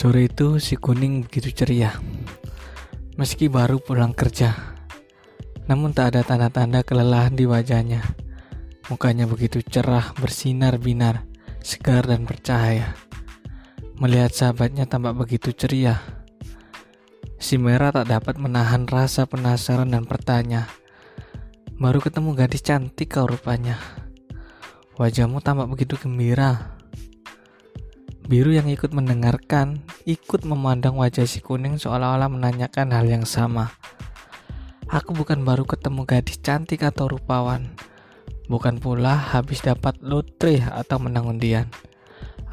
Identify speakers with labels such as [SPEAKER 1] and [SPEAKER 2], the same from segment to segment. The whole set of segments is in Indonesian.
[SPEAKER 1] Sore itu si kuning begitu ceria. Meski baru pulang kerja, namun tak ada tanda-tanda kelelahan di wajahnya. Mukanya begitu cerah, bersinar-binar, segar dan bercahaya. Melihat sahabatnya tampak begitu ceria. Si merah tak dapat menahan rasa penasaran dan bertanya, Baru ketemu gadis cantik kau rupanya. Wajahmu tampak begitu gembira. Biru yang ikut mendengarkan, ikut memandang wajah si kuning seolah-olah menanyakan hal yang sama. Aku bukan baru ketemu gadis cantik atau rupawan. Bukan pula habis dapat lotre atau menang undian.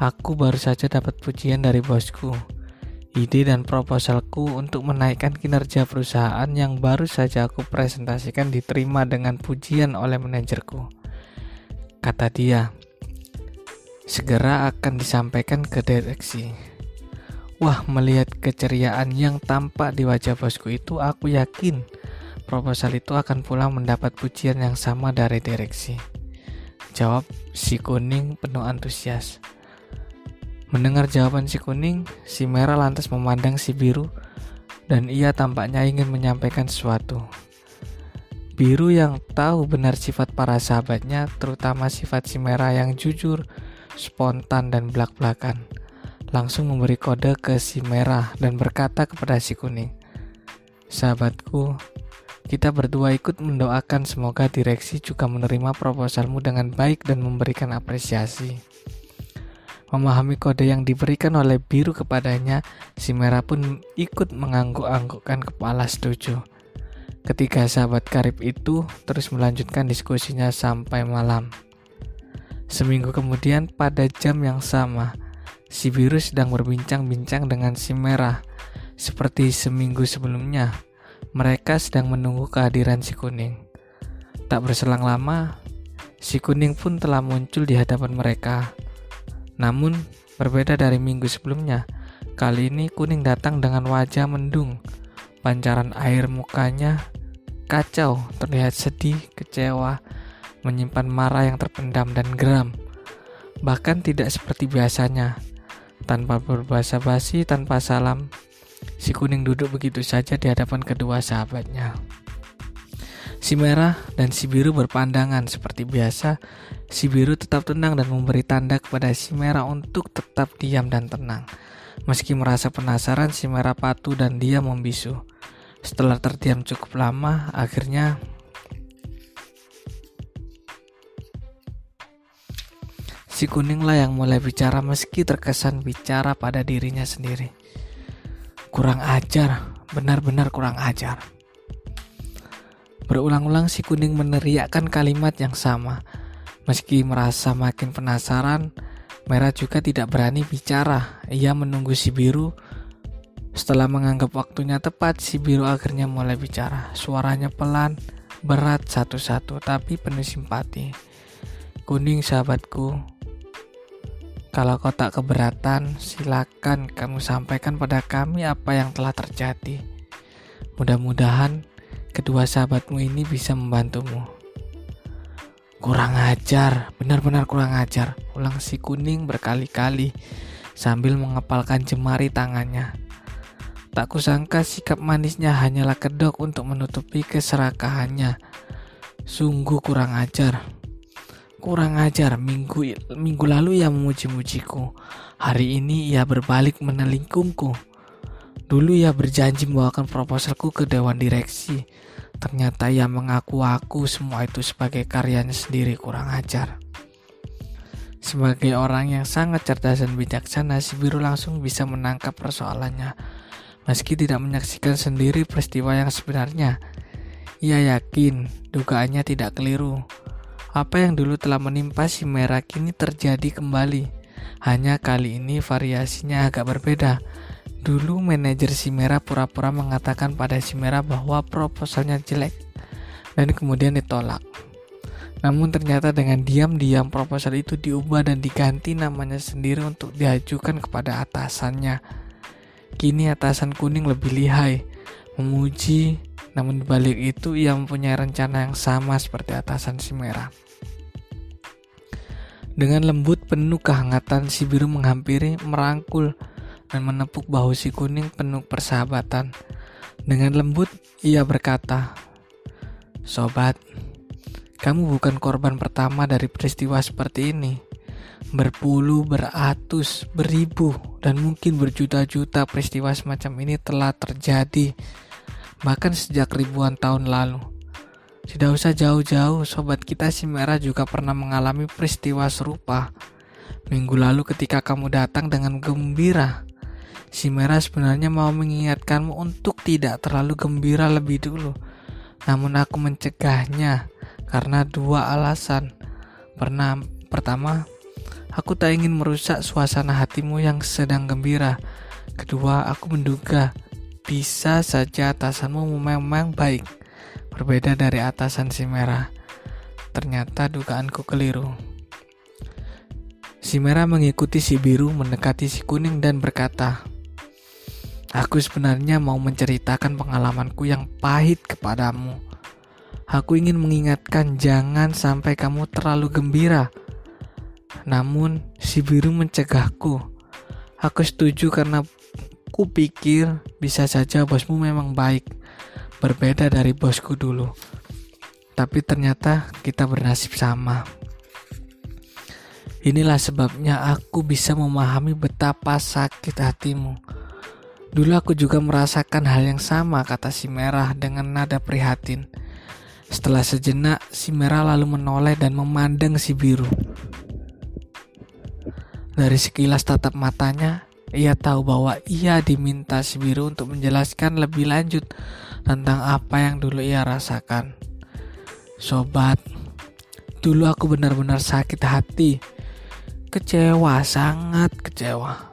[SPEAKER 1] Aku baru saja dapat pujian dari bosku ide dan proposalku untuk menaikkan kinerja perusahaan yang baru saja aku presentasikan diterima dengan pujian oleh manajerku. Kata dia, segera akan disampaikan ke direksi. Wah, melihat keceriaan yang tampak di wajah bosku itu, aku yakin proposal itu akan pulang mendapat pujian yang sama dari direksi. Jawab si kuning penuh antusias. Mendengar jawaban si kuning, si merah lantas memandang si biru dan ia tampaknya ingin menyampaikan sesuatu. Biru yang tahu benar sifat para sahabatnya, terutama sifat si merah yang jujur, spontan dan belak-belakan, langsung memberi kode ke si merah dan berkata kepada si kuning, Sahabatku, kita berdua ikut mendoakan semoga direksi juga menerima proposalmu dengan baik dan memberikan apresiasi. Memahami kode yang diberikan oleh biru kepadanya, si merah pun ikut mengangguk-anggukkan kepala setuju. Ketika sahabat karib itu terus melanjutkan diskusinya sampai malam. Seminggu kemudian pada jam yang sama, si biru sedang berbincang-bincang dengan si merah. Seperti seminggu sebelumnya, mereka sedang menunggu kehadiran si kuning. Tak berselang lama, si kuning pun telah muncul di hadapan mereka. Namun, berbeda dari minggu sebelumnya, kali ini kuning datang dengan wajah mendung. Pancaran air mukanya kacau, terlihat sedih, kecewa, menyimpan marah yang terpendam dan geram. Bahkan tidak seperti biasanya, tanpa berbahasa basi, tanpa salam, si kuning duduk begitu saja di hadapan kedua sahabatnya. Si merah dan si biru berpandangan seperti biasa. Si biru tetap tenang dan memberi tanda kepada si merah untuk tetap diam dan tenang. Meski merasa penasaran, si merah patuh dan dia membisu. Setelah terdiam cukup lama, akhirnya si kuninglah yang mulai bicara meski terkesan bicara pada dirinya sendiri. Kurang ajar, benar-benar kurang ajar. Berulang-ulang si kuning meneriakkan kalimat yang sama. Meski merasa makin penasaran, merah juga tidak berani bicara. Ia menunggu si biru. Setelah menganggap waktunya tepat, si biru akhirnya mulai bicara. Suaranya pelan, berat satu-satu, tapi penuh simpati. Kuning sahabatku, kalau kau tak keberatan, silakan kamu sampaikan pada kami apa yang telah terjadi. Mudah-mudahan kedua sahabatmu ini bisa membantumu. Kurang ajar, benar-benar kurang ajar, ulang si kuning berkali-kali sambil mengepalkan jemari tangannya. Tak kusangka sikap manisnya hanyalah kedok untuk menutupi keserakahannya. Sungguh kurang ajar. Kurang ajar, minggu, minggu lalu ia memuji-mujiku. Hari ini ia berbalik menelingkungku. Dulu ia berjanji membawakan proposalku ke dewan direksi. Ternyata ia mengaku-aku semua itu sebagai karyanya sendiri kurang ajar. Sebagai orang yang sangat cerdas dan bijaksana, si biru langsung bisa menangkap persoalannya. Meski tidak menyaksikan sendiri peristiwa yang sebenarnya, ia yakin dugaannya tidak keliru. Apa yang dulu telah menimpa si merah kini terjadi kembali. Hanya kali ini variasinya agak berbeda Dulu manajer si merah pura-pura mengatakan pada si merah bahwa proposalnya jelek dan kemudian ditolak. Namun ternyata dengan diam-diam proposal itu diubah dan diganti namanya sendiri untuk diajukan kepada atasannya. Kini atasan kuning lebih lihai, memuji, namun dibalik itu ia mempunyai rencana yang sama seperti atasan si merah. Dengan lembut penuh kehangatan si biru menghampiri, merangkul, dan menepuk bahu si kuning penuh persahabatan. Dengan lembut, ia berkata, Sobat, kamu bukan korban pertama dari peristiwa seperti ini. Berpuluh, beratus, beribu, dan mungkin berjuta-juta peristiwa semacam ini telah terjadi, bahkan sejak ribuan tahun lalu. Tidak usah jauh-jauh, sobat kita si merah juga pernah mengalami peristiwa serupa. Minggu lalu ketika kamu datang dengan gembira, si merah sebenarnya mau mengingatkanmu untuk tidak terlalu gembira lebih dulu. Namun aku mencegahnya karena dua alasan. Pernah pertama, aku tak ingin merusak suasana hatimu yang sedang gembira. Kedua, aku menduga bisa saja atasanmu memang baik Berbeda dari atasan si merah. Ternyata dugaanku keliru. Si merah mengikuti si biru mendekati si kuning dan berkata, Aku sebenarnya mau menceritakan pengalamanku yang pahit kepadamu. Aku ingin mengingatkan jangan sampai kamu terlalu gembira. Namun si biru mencegahku. Aku setuju karena ku pikir bisa saja bosmu memang baik berbeda dari bosku dulu. Tapi ternyata kita bernasib sama. Inilah sebabnya aku bisa memahami betapa sakit hatimu. Dulu aku juga merasakan hal yang sama, kata si merah dengan nada prihatin. Setelah sejenak, si merah lalu menoleh dan memandang si biru. Dari sekilas tatap matanya, ia tahu bahwa ia diminta si biru untuk menjelaskan lebih lanjut tentang apa yang dulu ia rasakan. Sobat, dulu aku benar-benar sakit hati. Kecewa, sangat kecewa.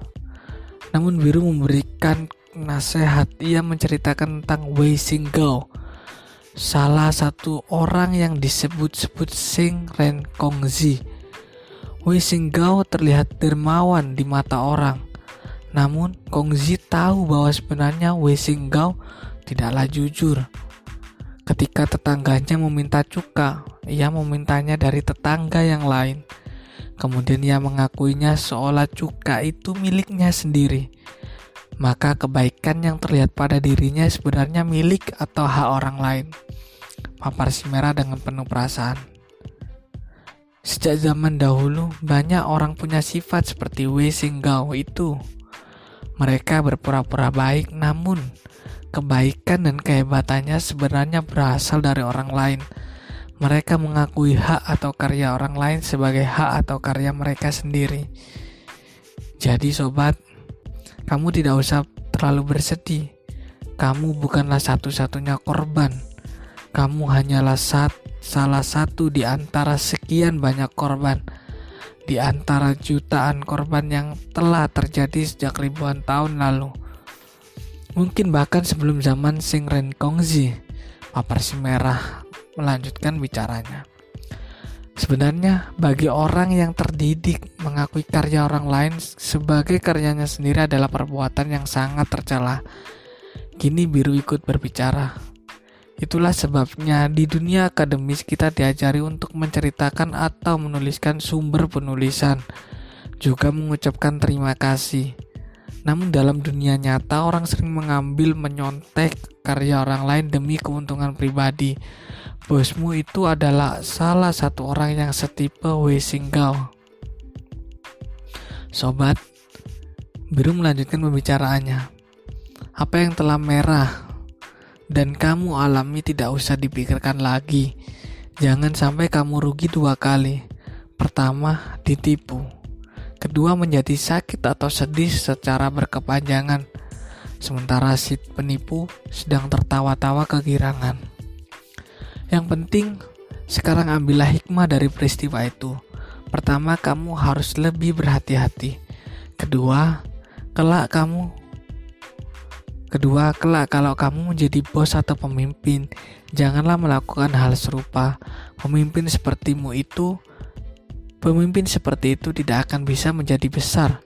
[SPEAKER 1] Namun biru memberikan nasihat ia menceritakan tentang Wei Singgao, salah satu orang yang disebut-sebut Sing Ren Kongzi. Wei Singgao terlihat dermawan di mata orang. Namun, Kongzi tahu bahwa sebenarnya Wei Singgao tidaklah jujur. Ketika tetangganya meminta cuka, ia memintanya dari tetangga yang lain. Kemudian ia mengakuinya seolah cuka itu miliknya sendiri. Maka kebaikan yang terlihat pada dirinya sebenarnya milik atau hak orang lain. Papar si merah dengan penuh perasaan. Sejak zaman dahulu, banyak orang punya sifat seperti Wei Singgao itu. Mereka berpura-pura baik, namun kebaikan dan kehebatannya sebenarnya berasal dari orang lain. Mereka mengakui hak atau karya orang lain sebagai hak atau karya mereka sendiri. Jadi sobat, kamu tidak usah terlalu bersedih. Kamu bukanlah satu-satunya korban. Kamu hanyalah sat, salah satu di antara sekian banyak korban. Di antara jutaan korban yang telah terjadi sejak ribuan tahun lalu Mungkin bahkan sebelum zaman Sing Ren Kongzi, Papar si merah melanjutkan bicaranya. Sebenarnya bagi orang yang terdidik mengakui karya orang lain sebagai karyanya sendiri adalah perbuatan yang sangat tercela. Kini biru ikut berbicara. Itulah sebabnya di dunia akademis kita diajari untuk menceritakan atau menuliskan sumber penulisan, juga mengucapkan terima kasih. Namun dalam dunia nyata orang sering mengambil menyontek karya orang lain demi keuntungan pribadi. Bosmu itu adalah salah satu orang yang setipe Wei Singgao. Sobat, Biru melanjutkan pembicaraannya. Apa yang telah merah dan kamu alami tidak usah dipikirkan lagi. Jangan sampai kamu rugi dua kali. Pertama, ditipu kedua menjadi sakit atau sedih secara berkepanjangan, sementara si penipu sedang tertawa-tawa kegirangan. Yang penting, sekarang ambillah hikmah dari peristiwa itu. Pertama, kamu harus lebih berhati-hati. Kedua, kelak kamu Kedua, kelak kalau kamu menjadi bos atau pemimpin, janganlah melakukan hal serupa. Pemimpin sepertimu itu Pemimpin seperti itu tidak akan bisa menjadi besar.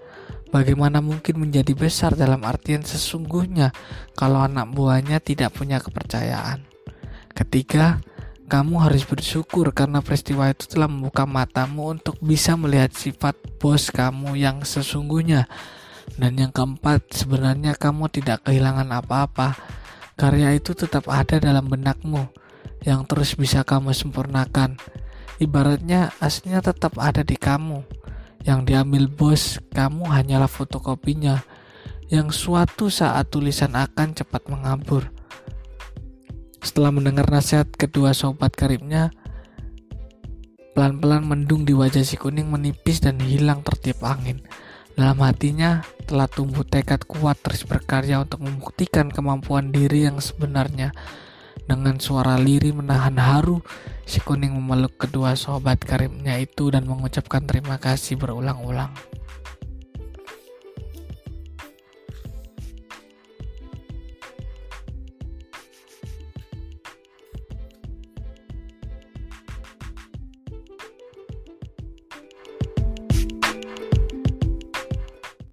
[SPEAKER 1] Bagaimana mungkin menjadi besar dalam artian sesungguhnya kalau anak buahnya tidak punya kepercayaan? Ketiga, kamu harus bersyukur karena peristiwa itu telah membuka matamu untuk bisa melihat sifat bos kamu yang sesungguhnya. Dan yang keempat, sebenarnya kamu tidak kehilangan apa-apa. Karya itu tetap ada dalam benakmu yang terus bisa kamu sempurnakan. Ibaratnya aslinya tetap ada di kamu. Yang diambil bos, kamu hanyalah fotokopinya. Yang suatu saat tulisan akan cepat mengabur. Setelah mendengar nasihat kedua sobat karibnya, pelan-pelan mendung di wajah si kuning menipis dan hilang tertiup angin. Dalam hatinya telah tumbuh tekad kuat terus berkarya untuk membuktikan kemampuan diri yang sebenarnya. Dengan suara liri menahan haru, si kuning memeluk kedua sobat karibnya itu dan mengucapkan terima kasih berulang-ulang.